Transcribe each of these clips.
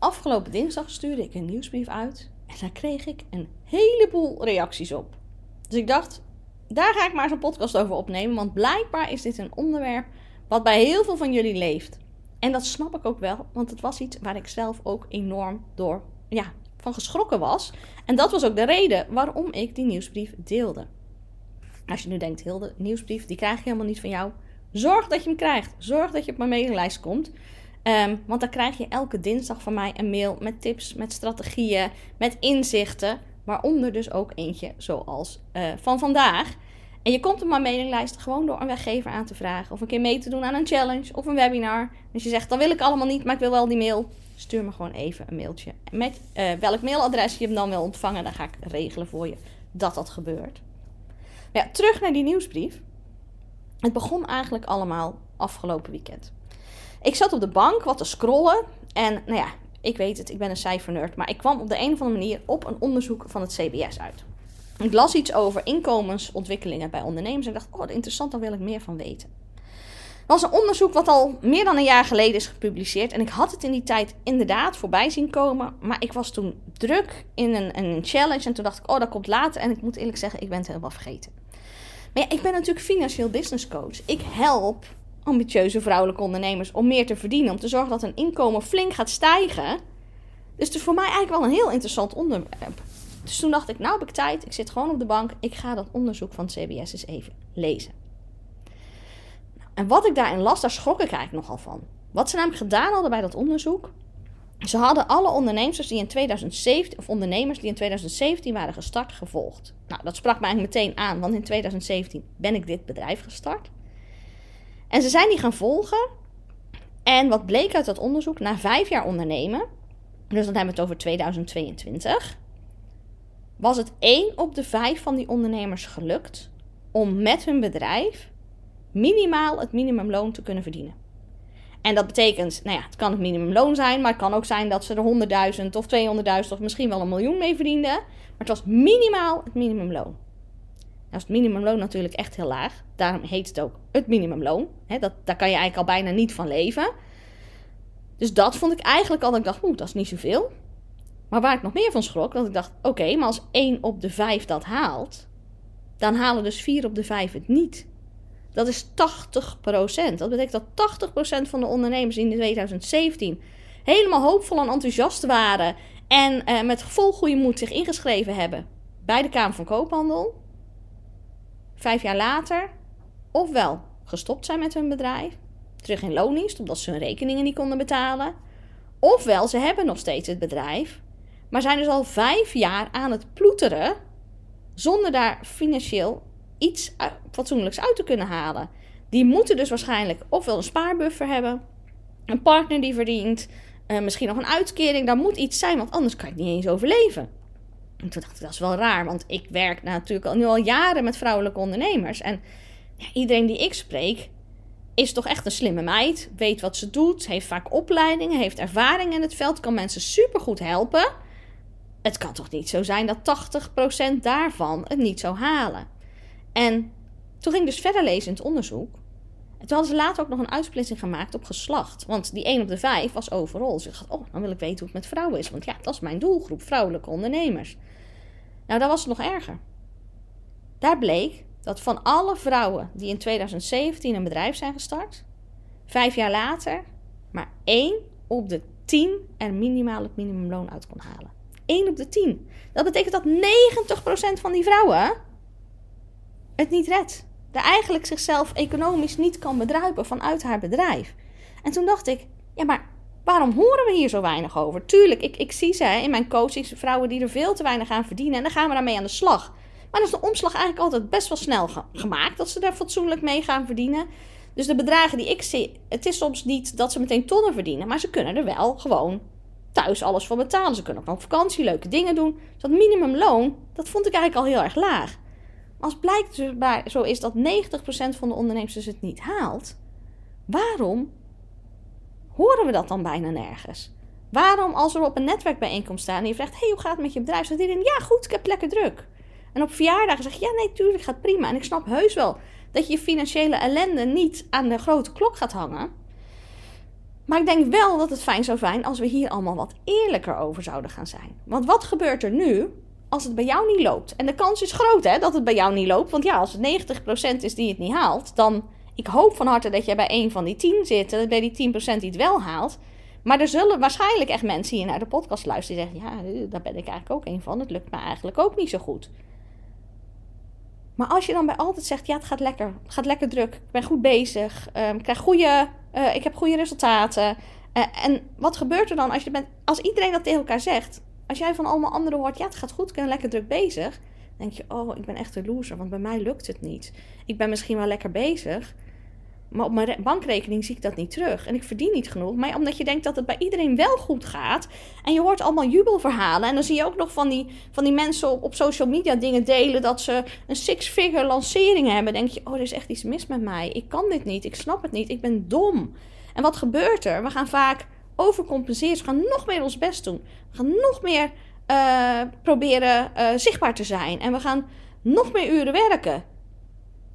afgelopen dinsdag stuurde ik een nieuwsbrief uit en daar kreeg ik een heleboel reacties op. Dus ik dacht, daar ga ik maar een podcast over opnemen, want blijkbaar is dit een onderwerp wat bij heel veel van jullie leeft. En dat snap ik ook wel, want het was iets waar ik zelf ook enorm door ja, van geschrokken was. En dat was ook de reden waarom ik die nieuwsbrief deelde. Als je nu denkt, Hilde, nieuwsbrief, die krijg je helemaal niet van jou. Zorg dat je hem krijgt. Zorg dat je op mijn mailinglijst komt. Ehm, want dan krijg je elke dinsdag van mij een mail met tips, met strategieën, met inzichten. Waaronder dus ook eentje zoals uh, van vandaag. En je komt op mijn mailinglijst gewoon door een weggever aan te vragen. Of een keer mee te doen aan een challenge of een webinar. Dus je zegt, dan wil ik allemaal niet, maar ik wil wel die mail. Stuur me gewoon even een mailtje. Met uh, welk mailadres je hem dan wil ontvangen, dan ga ik regelen voor je dat dat gebeurt. Ja, terug naar die nieuwsbrief. Het begon eigenlijk allemaal afgelopen weekend. Ik zat op de bank wat te scrollen. En nou ja, ik weet het, ik ben een cijfernerd. Maar ik kwam op de een of andere manier op een onderzoek van het CBS uit. Ik las iets over inkomensontwikkelingen bij ondernemers. En ik dacht, oh, interessant, daar wil ik meer van weten. Het was een onderzoek wat al meer dan een jaar geleden is gepubliceerd. En ik had het in die tijd inderdaad voorbij zien komen. Maar ik was toen druk in een, een challenge. En toen dacht ik, oh, dat komt later. En ik moet eerlijk zeggen, ik ben het helemaal vergeten. Maar ja, ik ben natuurlijk financieel business coach. Ik help ambitieuze vrouwelijke ondernemers om meer te verdienen. Om te zorgen dat hun inkomen flink gaat stijgen. Dus het is voor mij eigenlijk wel een heel interessant onderwerp. Dus toen dacht ik, nou heb ik tijd. Ik zit gewoon op de bank. Ik ga dat onderzoek van CBS eens even lezen. En wat ik daarin las, daar schrok ik eigenlijk nogal van. Wat ze namelijk gedaan hadden bij dat onderzoek. Ze hadden alle ondernemers die in 2017, of ondernemers die in 2017 waren gestart, gevolgd. Nou, dat sprak me eigenlijk meteen aan, want in 2017 ben ik dit bedrijf gestart. En ze zijn die gaan volgen. En wat bleek uit dat onderzoek, na vijf jaar ondernemen, dus dan hebben we het over 2022, was het één op de vijf van die ondernemers gelukt om met hun bedrijf minimaal het minimumloon te kunnen verdienen. En dat betekent, nou ja, het kan het minimumloon zijn, maar het kan ook zijn dat ze er 100.000 of 200.000 of misschien wel een miljoen mee verdienden. Maar het was minimaal het minimumloon. Nou is het minimumloon natuurlijk echt heel laag. Daarom heet het ook het minimumloon. Dat, daar kan je eigenlijk al bijna niet van leven. Dus dat vond ik eigenlijk al dat ik dacht, dat is niet zoveel. Maar waar ik nog meer van schrok, dat ik dacht, oké, maar als 1 op de 5 dat haalt, dan halen dus 4 op de 5 het niet. Dat is 80%. Dat betekent dat 80% van de ondernemers in 2017 helemaal hoopvol en enthousiast waren en uh, met vol goede moed zich ingeschreven hebben bij de Kamer van Koophandel. Vijf jaar later, ofwel gestopt zijn met hun bedrijf, terug in loondienst omdat ze hun rekeningen niet konden betalen, ofwel ze hebben nog steeds het bedrijf, maar zijn dus al vijf jaar aan het ploeteren zonder daar financieel iets fatsoenlijks uit te kunnen halen. Die moeten dus waarschijnlijk ofwel een spaarbuffer hebben, een partner die verdient, uh, misschien nog een uitkering. Daar moet iets zijn, want anders kan je niet eens overleven. En toen dacht ik, dat is wel raar, want ik werk natuurlijk al, nu al jaren met vrouwelijke ondernemers. En ja, iedereen die ik spreek, is toch echt een slimme meid, weet wat ze doet, heeft vaak opleidingen, heeft ervaring in het veld, kan mensen supergoed helpen. Het kan toch niet zo zijn dat 80% daarvan het niet zou halen. En toen ging ik dus verder lezen in het onderzoek. En toen hadden ze later ook nog een uitsplitsing gemaakt op geslacht. Want die 1 op de 5 was overal. Dus ik oh, dan wil ik weten hoe het met vrouwen is. Want ja, dat is mijn doelgroep, vrouwelijke ondernemers. Nou, daar was het nog erger. Daar bleek dat van alle vrouwen die in 2017 een bedrijf zijn gestart, vijf jaar later maar 1 op de 10 er minimaal het minimumloon uit kon halen. 1 op de 10. Dat betekent dat 90% van die vrouwen het niet redt. Dat eigenlijk zichzelf economisch niet kan bedruipen vanuit haar bedrijf. En toen dacht ik, ja, maar waarom horen we hier zo weinig over? Tuurlijk, ik, ik zie ze in mijn coachings, vrouwen die er veel te weinig aan verdienen. En dan gaan we daarmee aan de slag. Maar dan is de omslag eigenlijk altijd best wel snel gemaakt. Dat ze daar fatsoenlijk mee gaan verdienen. Dus de bedragen die ik zie, het is soms niet dat ze meteen tonnen verdienen. Maar ze kunnen er wel gewoon thuis alles voor betalen. Ze kunnen ook op vakantie leuke dingen doen. Dus dat minimumloon, dat vond ik eigenlijk al heel erg laag. Als blijkt dus bij, zo is dat 90% van de ondernemers dus het niet haalt, waarom horen we dat dan bijna nergens? Waarom als we op een netwerkbijeenkomst staan en je vraagt, hey, hoe gaat het met je bedrijf? Zegt iedereen, ja goed, ik heb lekker druk. En op verjaardagen zeg je, ja nee, tuurlijk gaat prima. En ik snap heus wel dat je financiële ellende niet aan de grote klok gaat hangen. Maar ik denk wel dat het fijn zou zijn als we hier allemaal wat eerlijker over zouden gaan zijn. Want wat gebeurt er nu als het bij jou niet loopt? En de kans is groot hè, dat het bij jou niet loopt. Want ja, als het 90% is die het niet haalt, dan ik hoop van harte dat jij bij een van die 10 zit. Dat bij die 10% die het wel haalt. Maar er zullen waarschijnlijk echt mensen hier naar de podcast luisteren die zeggen: Ja, daar ben ik eigenlijk ook een van. Het lukt me eigenlijk ook niet zo goed. Maar als je dan bij altijd zegt: Ja, het gaat lekker. Het gaat lekker druk. Ik ben goed bezig. Um, ik, krijg goede, uh, ik heb goede resultaten. Uh, en wat gebeurt er dan als, je bent, als iedereen dat tegen elkaar zegt? Als jij van allemaal anderen hoort: Ja, het gaat goed. Ik ben lekker druk bezig. Denk je: Oh, ik ben echt een loser. Want bij mij lukt het niet. Ik ben misschien wel lekker bezig. Maar op mijn bankrekening zie ik dat niet terug. En ik verdien niet genoeg. Maar omdat je denkt dat het bij iedereen wel goed gaat. En je hoort allemaal jubelverhalen. En dan zie je ook nog van die, van die mensen op, op social media dingen delen. Dat ze een six-figure lancering hebben. Dan denk je, oh, er is echt iets mis met mij. Ik kan dit niet. Ik snap het niet. Ik ben dom. En wat gebeurt er? We gaan vaak overcompenseren. We gaan nog meer ons best doen. We gaan nog meer uh, proberen uh, zichtbaar te zijn. En we gaan nog meer uren werken.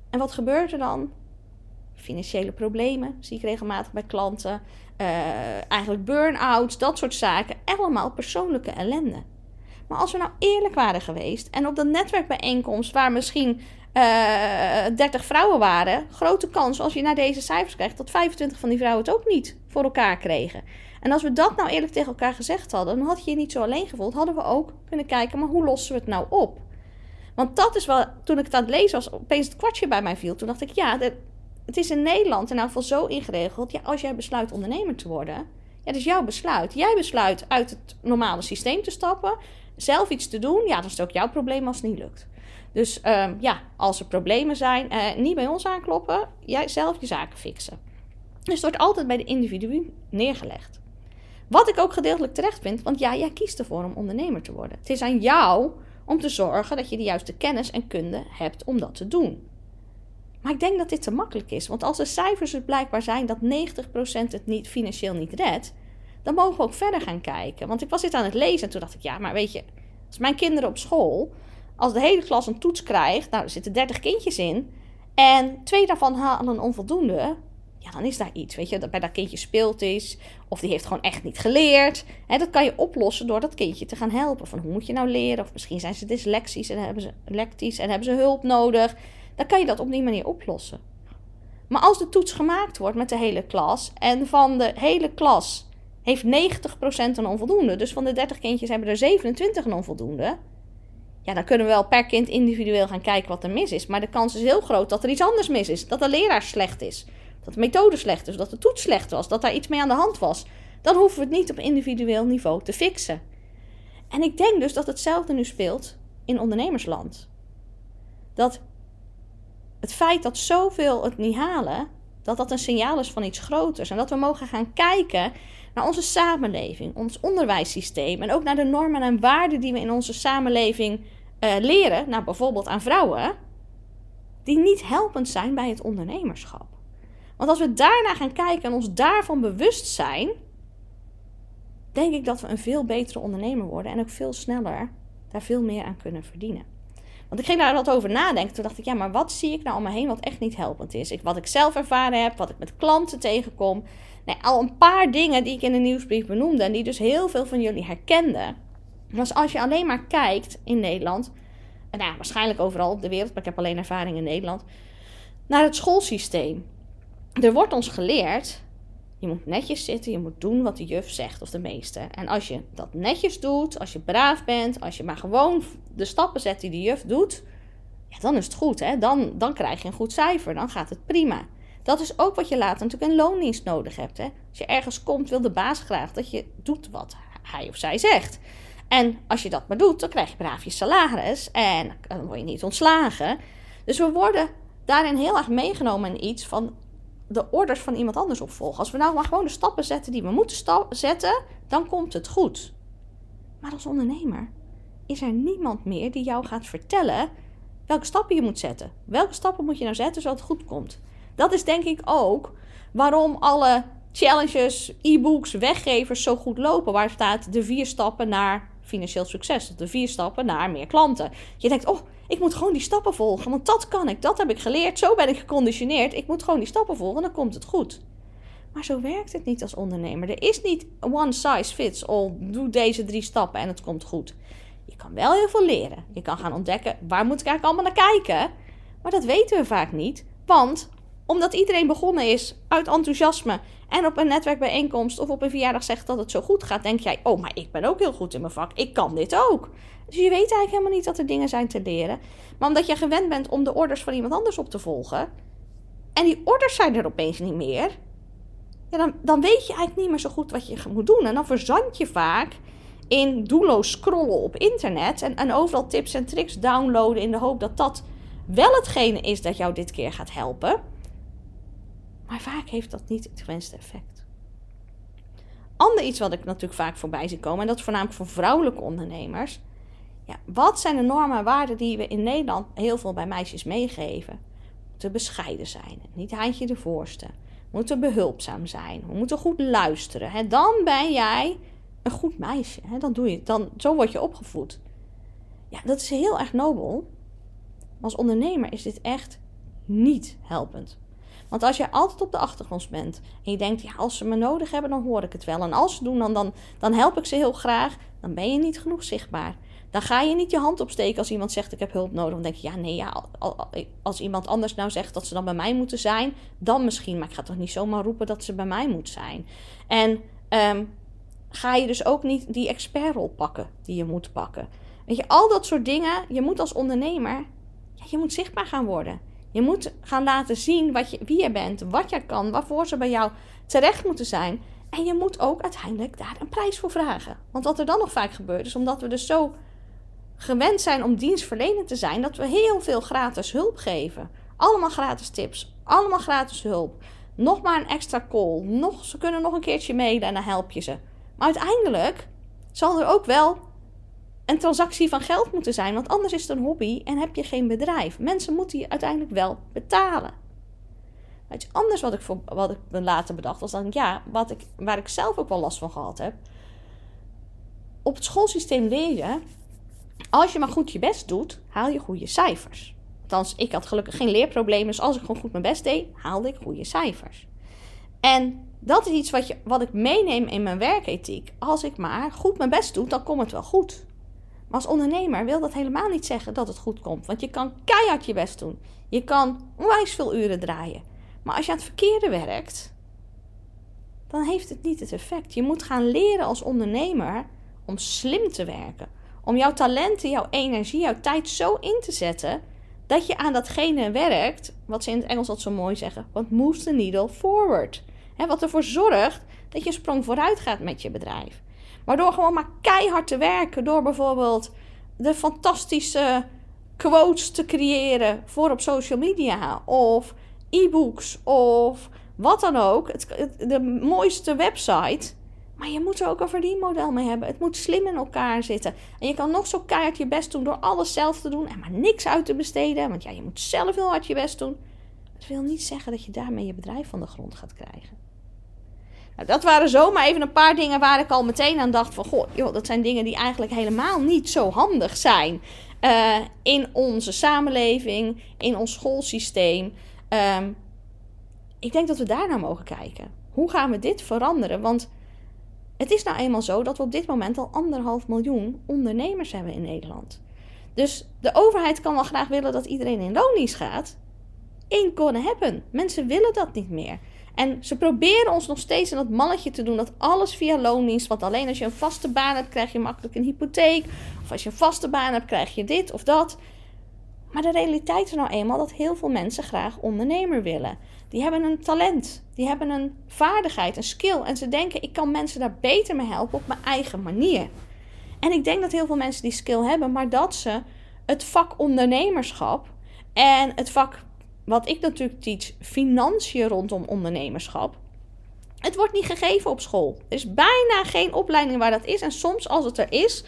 En wat gebeurt er dan? financiële problemen zie ik regelmatig bij klanten. Uh, eigenlijk burn-outs, dat soort zaken. Allemaal persoonlijke ellende. Maar als we nou eerlijk waren geweest en op dat netwerkbijeenkomst waar misschien uh, eh, 30 vrouwen waren, grote kans als je naar deze cijfers krijgt dat 25 van die vrouwen het ook niet voor elkaar kregen. En als we dat nou eerlijk tegen elkaar gezegd hadden, dan had je je niet zo alleen gevoeld. Hadden we ook kunnen kijken, maar hoe lossen we het nou op? Want dat is wel, toen ik het aan het lezen was, opeens het kwartje bij mij viel. Toen dacht ik, ja, het is in Nederland in elk geval zo ingeregeld. Ja, als jij besluit ondernemer te worden, ja, dat is jouw besluit. Jij besluit uit het normale systeem te stappen, zelf iets te doen. Ja, dan is ook jouw probleem als het niet lukt. Dus um, ja, als er problemen zijn, uh, niet bij ons aankloppen, jij zelf je zaken fixen. Dus het wordt altijd bij de individu neergelegd. Wat ik ook gedeeltelijk terecht vind, want ja, jij kiest ervoor om ondernemer te worden. Het is aan jou om te zorgen dat je de juiste kennis en kunde hebt om dat te doen. Maar ik denk dat dit te makkelijk is. Want als de cijfers het blijkbaar zijn dat 90% het niet, financieel niet redt, dan mogen we ook verder gaan kijken. Want ik was dit aan het lezen en toen dacht ik, ja, maar weet je, als mijn kinderen op school, als de hele klas een toets krijgt, nou, er zitten 30 kindjes in, en twee daarvan halen een onvoldoende, ja, dan is daar iets, weet je, dat bij dat kindje speelt is, of die heeft gewoon echt niet geleerd. Hè, dat kan je oplossen door dat kindje te gaan helpen. Van hoe moet je nou leren? Of misschien zijn ze dyslexisch en hebben ze, lectisch en hebben ze hulp nodig dan kan je dat op die manier oplossen. Maar als de toets gemaakt wordt met de hele klas en van de hele klas heeft 90% een onvoldoende, dus van de 30 kindjes hebben er 27 een onvoldoende, ja, dan kunnen we wel per kind individueel gaan kijken wat er mis is. Maar de kans is heel groot dat er iets anders mis is. Dat de leraar slecht is. Dat de methode slecht is. Dat de toets slecht was. Dat daar iets mee aan de hand was. Dan hoeven we het niet op individueel niveau te fixen. En ik denk dus dat hetzelfde nu speelt in ondernemersland. Dat het feit dat zoveel het niet halen, dat dat een signaal is van iets groters. En dat we mogen gaan kijken naar onze samenleving, ons onderwijssysteem en ook naar de normen en waarden die we in onze samenleving uh, leren, nou bijvoorbeeld aan vrouwen, die niet helpend zijn bij het ondernemerschap. Want als we daarna gaan kijken en ons daarvan bewust zijn, denk ik dat we een veel betere ondernemer worden en ook veel sneller daar veel meer aan kunnen verdienen. Want ik ging daar wat over nadenken. Toen dacht ik, ja, maar wat zie ik nou om me heen wat echt niet helpend is? Ik, wat ik zelf ervaren heb, wat ik met klanten tegenkom. Al een paar dingen die ik in de nieuwsbrief benoemde en die dus heel veel van jullie herkenden. Was als je alleen maar kijkt in Nederland, en nou, waarschijnlijk overal op de wereld, maar ik heb alleen ervaring in Nederland, naar het schoolsysteem. Er wordt ons geleerd je moet netjes zitten, je moet doen wat de juf zegt of de meester. En als je dat netjes doet, als je braaf bent, als je maar gewoon de stappen zet die de juf doet, ja, dan is het goed. Hè? Dan, dan krijg je een goed cijfer, dan gaat het prima. Dat is ook wat je later natuurlijk in loondienst nodig hebt. Hè? Als je ergens komt, wil de baas graag dat je doet wat hij of zij zegt. En als je dat maar doet, dan krijg je braaf je salaris en dan word je niet ontslagen. Dus we worden daarin heel erg meegenomen in iets van de orders van iemand anders opvolgen. Als we nou maar gewoon de stappen zetten die we moeten zetten, dan komt het goed. Maar als ondernemer is er niemand meer die jou gaat vertellen welke stappen je moet zetten. Welke stappen moet je nou zetten zodat het goed komt? Dat is denk ik ook waarom alle challenges, e-books, weggevers zo goed lopen. Waar staat de vier stappen naar financieel succes. De vier stappen naar meer klanten. Je denkt, oh, ik moet gewoon die stappen volgen, want dat kan ik, dat heb ik geleerd, zo ben ik geconditioneerd. Ik moet gewoon die stappen volgen en dan komt het goed. Maar zo werkt het niet als ondernemer. Er is niet one size fits all. Doe deze drie stappen en het komt goed. Je kan wel heel veel leren. Je kan gaan ontdekken waar moet ik eigenlijk allemaal naar kijken. Maar dat weten we vaak niet. Want omdat iedereen begonnen is uit enthousiasme en op een netwerkbijeenkomst of op een verjaardag zegt dat het zo goed gaat, denk jij: Oh, maar ik ben ook heel goed in mijn vak. Ik kan dit ook. Dus je weet eigenlijk helemaal niet dat er dingen zijn te leren. Maar omdat je gewend bent om de orders van iemand anders op te volgen. En die orders zijn er opeens niet meer. Ja, dan, dan weet je eigenlijk niet meer zo goed wat je moet doen. En dan verzand je vaak in doelloos scrollen op internet. En, en overal tips en tricks downloaden in de hoop dat dat wel hetgene is dat jou dit keer gaat helpen. Maar vaak heeft dat niet het gewenste effect. Ander iets wat ik natuurlijk vaak voorbij zie komen, en dat is voornamelijk voor vrouwelijke ondernemers. Ja, wat zijn de normen en waarden die we in Nederland heel veel bij meisjes meegeven? Moeten bescheiden zijn, niet handje de voorste. We moeten behulpzaam zijn, we moeten goed luisteren. Hè? Dan ben jij een goed meisje. Hè? Dan doe je, dan, zo word je opgevoed. Ja, dat is heel erg nobel. Als ondernemer is dit echt niet helpend. Want als je altijd op de achtergrond bent en je denkt, ja, als ze me nodig hebben, dan hoor ik het wel. En als ze doen, dan, dan, dan help ik ze heel graag. Dan ben je niet genoeg zichtbaar. Dan ga je niet je hand opsteken als iemand zegt ik heb hulp nodig. Dan denk je, ja, nee, ja, als iemand anders nou zegt dat ze dan bij mij moeten zijn, dan misschien. Maar ik ga toch niet zomaar roepen dat ze bij mij moet zijn. En um, ga je dus ook niet die expertrol pakken die je moet pakken. Weet je, al dat soort dingen. Je moet als ondernemer, ja, je moet zichtbaar gaan worden. Je moet gaan laten zien wat je, wie je bent, wat je kan, waarvoor ze bij jou terecht moeten zijn. En je moet ook uiteindelijk daar een prijs voor vragen. Want wat er dan nog vaak gebeurt, is omdat we dus zo gewend zijn om dienstverlenend te zijn, dat we heel veel gratis hulp geven. Allemaal gratis tips, allemaal gratis hulp. Nog maar een extra call, nog, ze kunnen nog een keertje en dan help je ze. Maar uiteindelijk zal er ook wel een transactie van geld moeten zijn, want anders is het een hobby en heb je geen bedrijf. Mensen moeten je uiteindelijk wel betalen. Iets anders wat ik, voor, wat ik later bedacht was dan, ja, wat ik, waar ik zelf ook wel last van gehad heb. Op het schoolsysteem je, als je maar goed je best doet, haal je goede cijfers. Althans, ik had gelukkig geen leerproblemen, dus als ik gewoon goed mijn best deed, haalde ik goede cijfers. En dat is iets wat, je, wat ik meeneem in mijn werkethiek. Als ik maar goed mijn best doe, dan komt het wel goed. Maar als ondernemer wil dat helemaal niet zeggen dat het goed komt. Want je kan keihard je best doen. Je kan onwijs veel uren draaien. Maar als je aan het verkeerde werkt, dan heeft het niet het effect. Je moet gaan leren als ondernemer om slim te werken. Om jouw talenten, jouw energie, jouw tijd zo in te zetten dat je aan datgene werkt, wat ze in het Engels altijd zo mooi zeggen, wat moves the needle forward. He, wat ervoor zorgt dat je een sprong vooruit gaat met je bedrijf. Maar door gewoon maar keihard te werken, door bijvoorbeeld de fantastische quotes te creëren voor op social media of e-books of wat dan ook, het, de mooiste website. Maar je moet er ook een verdienmodel mee hebben. Het moet slim in elkaar zitten. En je kan nog zo keihard je best doen door alles zelf te doen en maar niks uit te besteden. Want ja, je moet zelf heel hard je best doen. Dat wil niet zeggen dat je daarmee je bedrijf van de grond gaat krijgen. Nou, dat waren zomaar even een paar dingen waar ik al meteen aan dacht van... Goh, joh, dat zijn dingen die eigenlijk helemaal niet zo handig zijn uh, in onze samenleving, in ons schoolsysteem. Um, ik denk dat we daar naar mogen kijken. Hoe gaan we dit veranderen? Want het is nou eenmaal zo dat we op dit moment al anderhalf miljoen ondernemers hebben in Nederland. Dus de overheid kan wel graag willen dat iedereen in loondienst gaat. Gonna happen. Mensen willen dat niet meer. En ze proberen ons nog steeds in dat mannetje te doen dat alles via loondienst. Want alleen als je een vaste baan hebt, krijg je makkelijk een hypotheek. Of als je een vaste baan hebt, krijg je dit of dat. Maar de realiteit is nou eenmaal dat heel veel mensen graag ondernemer willen. Die hebben een talent, die hebben een vaardigheid, een skill. En ze denken, ik kan mensen daar beter mee helpen op mijn eigen manier. En ik denk dat heel veel mensen die skill hebben, maar dat ze het vak ondernemerschap en het vak wat ik natuurlijk teach, financiën rondom ondernemerschap. Het wordt niet gegeven op school. Er is bijna geen opleiding waar dat is. En soms als het er is,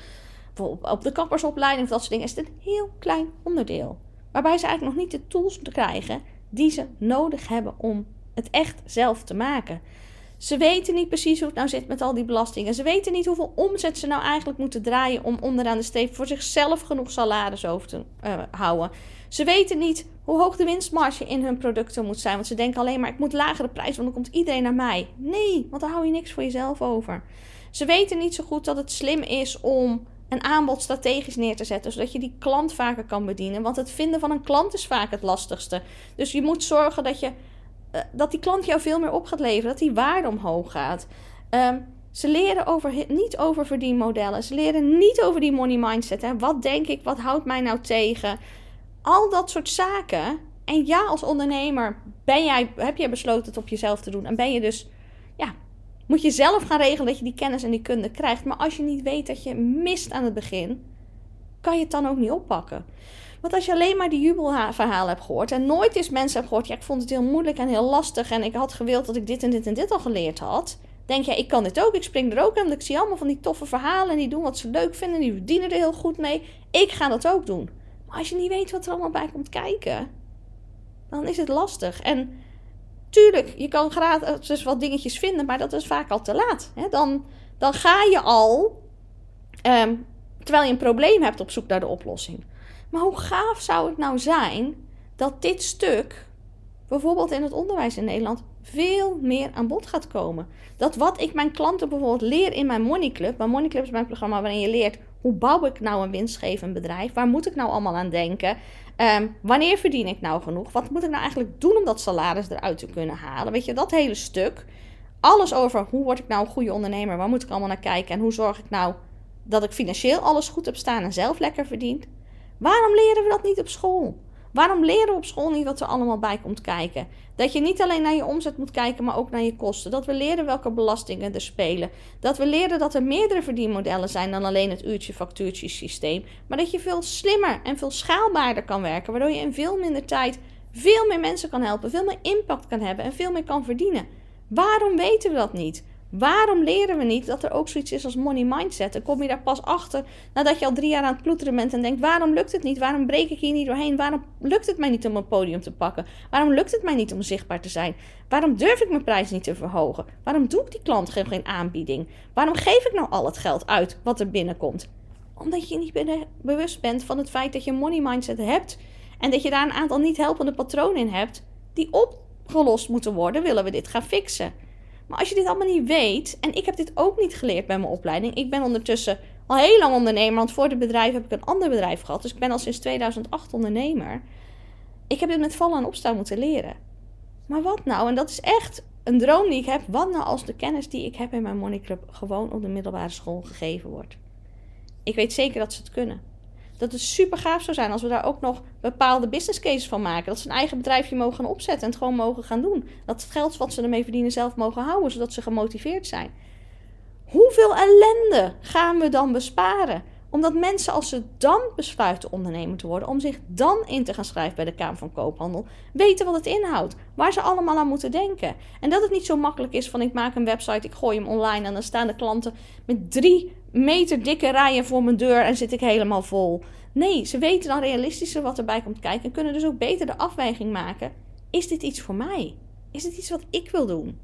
bijvoorbeeld op de kappersopleiding of dat soort dingen, is het een heel klein onderdeel. Waarbij ze eigenlijk nog niet de tools krijgen die ze nodig hebben om het echt zelf te maken. Ze weten niet precies hoe het nou zit met al die belastingen. Ze weten niet hoeveel omzet ze nou eigenlijk moeten draaien om onderaan de streep voor zichzelf genoeg salaris over te uh, houden. Ze weten niet hoe hoog de winstmarge in hun producten moet zijn. Want ze denken alleen maar: ik moet lagere prijs, want dan komt iedereen naar mij. Nee, want dan hou je niks voor jezelf over. Ze weten niet zo goed dat het slim is om een aanbod strategisch neer te zetten, zodat je die klant vaker kan bedienen. Want het vinden van een klant is vaak het lastigste. Dus je moet zorgen dat, je, dat die klant jou veel meer op gaat leveren, dat die waarde omhoog gaat. Um, ze leren over, niet over verdienmodellen. Ze leren niet over die money mindset. Hè. Wat denk ik? Wat houdt mij nou tegen? Al dat soort zaken. En ja, als ondernemer ben jij, heb jij besloten het op jezelf te doen. En ben je dus, ja, moet je zelf gaan regelen dat je die kennis en die kunde krijgt. Maar als je niet weet dat je mist aan het begin, kan je het dan ook niet oppakken. Want als je alleen maar die jubelverhalen hebt gehoord en nooit eens mensen hebt gehoord, ja, ik vond het heel moeilijk en heel lastig en ik had gewild dat ik dit en dit en dit al geleerd had. Denk je, ik kan dit ook, ik spring er ook aan, ik zie allemaal van die toffe verhalen en die doen wat ze leuk vinden, die verdienen er heel goed mee. Ik ga dat ook doen. Maar als je niet weet wat er allemaal bij komt kijken, dan is het lastig. En tuurlijk, je kan gratis wat dingetjes vinden, maar dat is vaak al te laat. Hè? Dan, dan ga je al, ehm, terwijl je een probleem hebt, op zoek naar de oplossing. Maar hoe gaaf zou het nou zijn dat dit stuk, bijvoorbeeld in het onderwijs in Nederland, veel meer aan bod gaat komen. Dat wat ik mijn klanten bijvoorbeeld leer in mijn Money Club. Mijn Money Club is mijn programma waarin je leert hoe bouw ik nou een winstgevend bedrijf? Waar moet ik nou allemaal aan denken? Um, wanneer verdien ik nou genoeg? Wat moet ik nou eigenlijk doen om dat salaris eruit te kunnen halen? Weet je, dat hele stuk. Alles over hoe word ik nou een goede ondernemer? Waar moet ik allemaal naar kijken? En hoe zorg ik nou dat ik financieel alles goed heb staan en zelf lekker verdien? Waarom leren we dat niet op school? Waarom leren we op school niet wat er allemaal bij komt kijken? Dat je niet alleen naar je omzet moet kijken, maar ook naar je kosten. Dat we leren welke belastingen er spelen. Dat we leren dat er meerdere verdienmodellen zijn dan alleen het uurtje-factuurtje systeem. Maar dat je veel slimmer en veel schaalbaarder kan werken. Waardoor je in veel minder tijd veel meer mensen kan helpen, veel meer impact kan hebben en veel meer kan verdienen. Waarom weten we dat niet? Waarom leren we niet dat er ook zoiets is als money mindset? Dan kom je daar pas achter nadat je al drie jaar aan het ploeteren bent en denkt: waarom lukt het niet? Waarom breek ik hier niet doorheen? Waarom lukt het mij niet om een podium te pakken? Waarom lukt het mij niet om zichtbaar te zijn? Waarom durf ik mijn prijs niet te verhogen? Waarom doe ik die klant geen aanbieding? Waarom geef ik nou al het geld uit wat er binnenkomt? Omdat je niet bewust bent van het feit dat je money mindset hebt en dat je daar een aantal niet helpende patronen in hebt die opgelost moeten worden, willen we dit gaan fixen. Maar als je dit allemaal niet weet, en ik heb dit ook niet geleerd bij mijn opleiding. Ik ben ondertussen al heel lang ondernemer, want voor het bedrijf heb ik een ander bedrijf gehad. Dus ik ben al sinds 2008 ondernemer. Ik heb dit met vallen en opstaan moeten leren. Maar wat nou? En dat is echt een droom die ik heb. Wat nou als de kennis die ik heb in mijn Money Club gewoon op de middelbare school gegeven wordt? Ik weet zeker dat ze het kunnen dat het super gaaf zou zijn als we daar ook nog bepaalde business cases van maken. Dat ze een eigen bedrijfje mogen gaan opzetten en het gewoon mogen gaan doen. Dat het geld wat ze ermee verdienen zelf mogen houden, zodat ze gemotiveerd zijn. Hoeveel ellende gaan we dan besparen? Omdat mensen, als ze dan besluiten ondernemer te worden, om zich dan in te gaan schrijven bij de Kamer van Koophandel, weten wat het inhoudt, waar ze allemaal aan moeten denken. En dat het niet zo makkelijk is van ik maak een website, ik gooi hem online en dan staan de klanten met drie meter dikke rijen voor mijn deur en zit ik helemaal vol. Nee, ze weten dan realistischer wat erbij komt kijken en kunnen dus ook beter de afweging maken. Is dit iets voor mij? Is dit iets wat ik wil doen?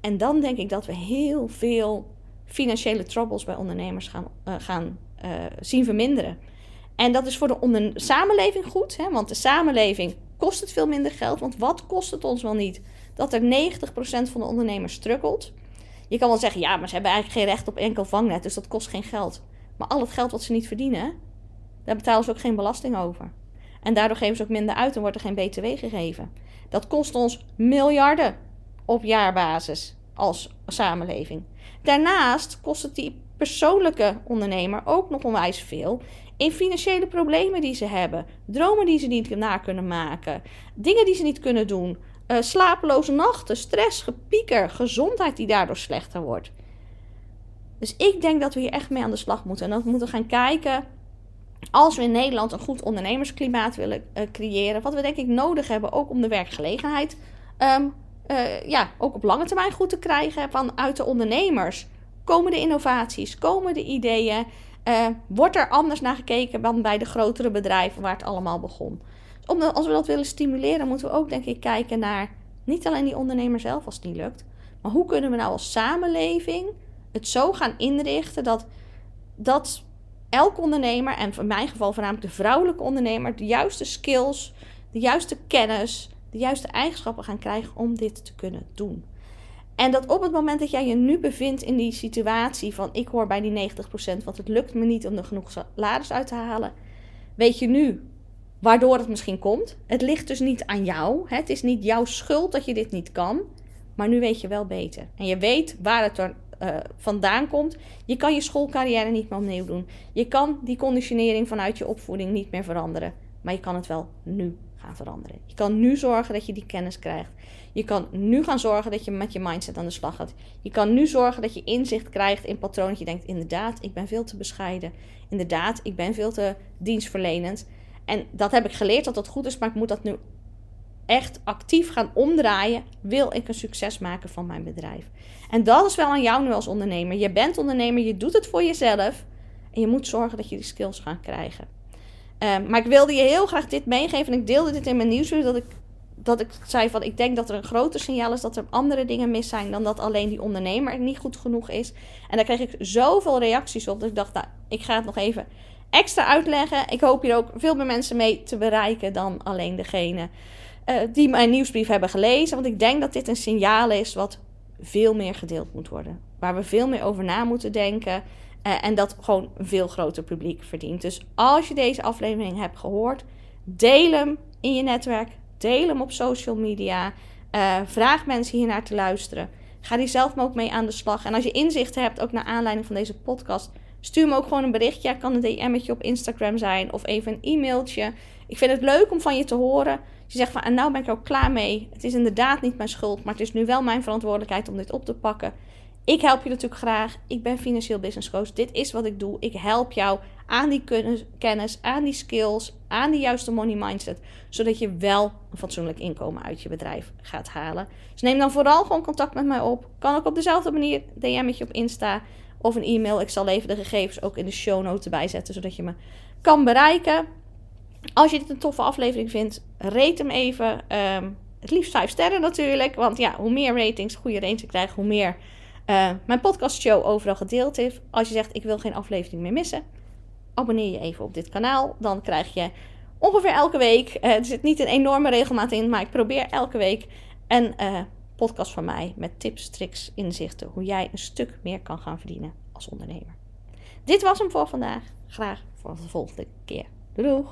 En dan denk ik dat we heel veel financiële troubles bij ondernemers gaan, uh, gaan uh, zien verminderen. En dat is voor de samenleving goed, hè? want de samenleving kost het veel minder geld. Want wat kost het ons wel niet dat er 90% van de ondernemers struggelt? Je kan wel zeggen, ja, maar ze hebben eigenlijk geen recht op enkel vangnet, dus dat kost geen geld. Maar al het geld wat ze niet verdienen, daar betalen ze ook geen belasting over. En daardoor geven ze ook minder uit en wordt er geen BTW gegeven. Dat kost ons miljarden op jaarbasis als samenleving. Daarnaast kost het die persoonlijke ondernemer ook nog onwijs veel in financiële problemen die ze hebben, dromen die ze niet na kunnen maken, dingen die ze niet kunnen doen, uh, slapeloze nachten, stress, gepieker, gezondheid die daardoor slechter wordt. Dus ik denk dat we hier echt mee aan de slag moeten. En dat we moeten gaan kijken, als we in Nederland een goed ondernemersklimaat willen uh, creëren, wat we denk ik nodig hebben, ook om de werkgelegenheid um, uh, ja, ook op lange termijn goed te krijgen vanuit de ondernemers. Komen de innovaties, komen de ideeën, wordt er anders naar gekeken dan bij de grotere bedrijven waar het allemaal begon. Als we dat willen stimuleren, moeten we ook denk ik kijken naar niet alleen die ondernemer zelf als het niet lukt, Maar hoe kunnen we nou als samenleving het zo gaan inrichten dat, dat elke ondernemer, en in mijn geval voornamelijk de vrouwelijke ondernemer, de juiste skills, de juiste kennis, de juiste eigenschappen gaan krijgen om dit te kunnen doen. En dat op het moment dat jij je nu bevindt in die situatie van ik hoor bij die 90%, want het lukt me niet om er genoeg salaris uit te halen, weet je nu waardoor het misschien komt. Het ligt dus niet aan jou. Het is niet jouw schuld dat je dit niet kan. Maar nu weet je wel beter. En je weet waar het er uh, vandaan komt. Je kan je schoolcarrière niet meer opnieuw doen. Je kan die conditionering vanuit je opvoeding niet meer veranderen. Maar je kan het wel nu gaan veranderen. Je kan nu zorgen dat je die kennis krijgt. Je kan nu gaan zorgen dat je met je mindset aan de slag gaat. Je kan nu zorgen dat je inzicht krijgt in patronen. Dat je denkt: inderdaad, ik ben veel te bescheiden. Inderdaad, ik ben veel te dienstverlenend. En dat heb ik geleerd dat dat goed is, maar ik moet dat nu echt actief gaan omdraaien. Wil ik een succes maken van mijn bedrijf? En dat is wel aan jou nu als ondernemer. Je bent ondernemer, je doet het voor jezelf. En je moet zorgen dat je die skills gaat krijgen. Ehm, maar ik wilde je heel graag dit meegeven. En ik deelde dit in mijn nieuwsbrief. Dat ik, dat ik zei van ik denk dat er een groter signaal is dat er andere dingen mis zijn. Dan dat alleen die ondernemer niet goed genoeg is. En daar kreeg ik zoveel reacties op. Dat ik dacht, nou, ik ga het nog even extra uitleggen. Ik hoop hier ook veel meer mensen mee te bereiken dan alleen degene uh, die mijn nieuwsbrief hebben gelezen. Want ik denk dat dit een signaal is wat veel meer gedeeld moet worden. Waar we veel meer over na moeten denken. Uh, en dat gewoon een veel groter publiek verdient. Dus als je deze aflevering hebt gehoord, deel hem in je netwerk. Deel hem op social media. Uh, vraag mensen hier naar te luisteren. Ga die zelf ook mee aan de slag. En als je inzicht hebt, ook naar aanleiding van deze podcast, stuur me ook gewoon een berichtje. Het kan een DM'tje op Instagram zijn of even een e-mailtje. Ik vind het leuk om van je te horen. Je zegt van, en nou ben ik er ook klaar mee. Het is inderdaad niet mijn schuld, maar het is nu wel mijn verantwoordelijkheid om dit op te pakken. Ik help je natuurlijk graag. Ik ben financieel business coach. Dit is wat ik doe. Ik help jou aan die kennis, aan die skills, aan die juiste money mindset. Zodat je wel een fatsoenlijk inkomen uit je bedrijf gaat halen. Dus neem dan vooral gewoon contact met mij op. Kan ook op dezelfde manier DM'tje op Insta of een e-mail. Ik zal even de gegevens ook in de show notes erbij zetten, zodat je me kan bereiken. Als je dit een toffe aflevering vindt, rate hem even. Ehm, het liefst 5 sterren natuurlijk. Want ja, hoe meer ratings, goede ratings ik krijg, hoe meer uh, mijn podcastshow overal gedeeld is. Als je zegt, ik wil geen aflevering meer missen, abonneer je even op dit kanaal. Dan krijg je ongeveer elke week, uh, er zit niet een enorme regelmaat in, maar ik probeer elke week een uh, podcast van mij met tips, tricks, inzichten. Hoe jij een stuk meer kan gaan verdienen als ondernemer. Dit was hem voor vandaag. Graag voor de volgende keer. Doei!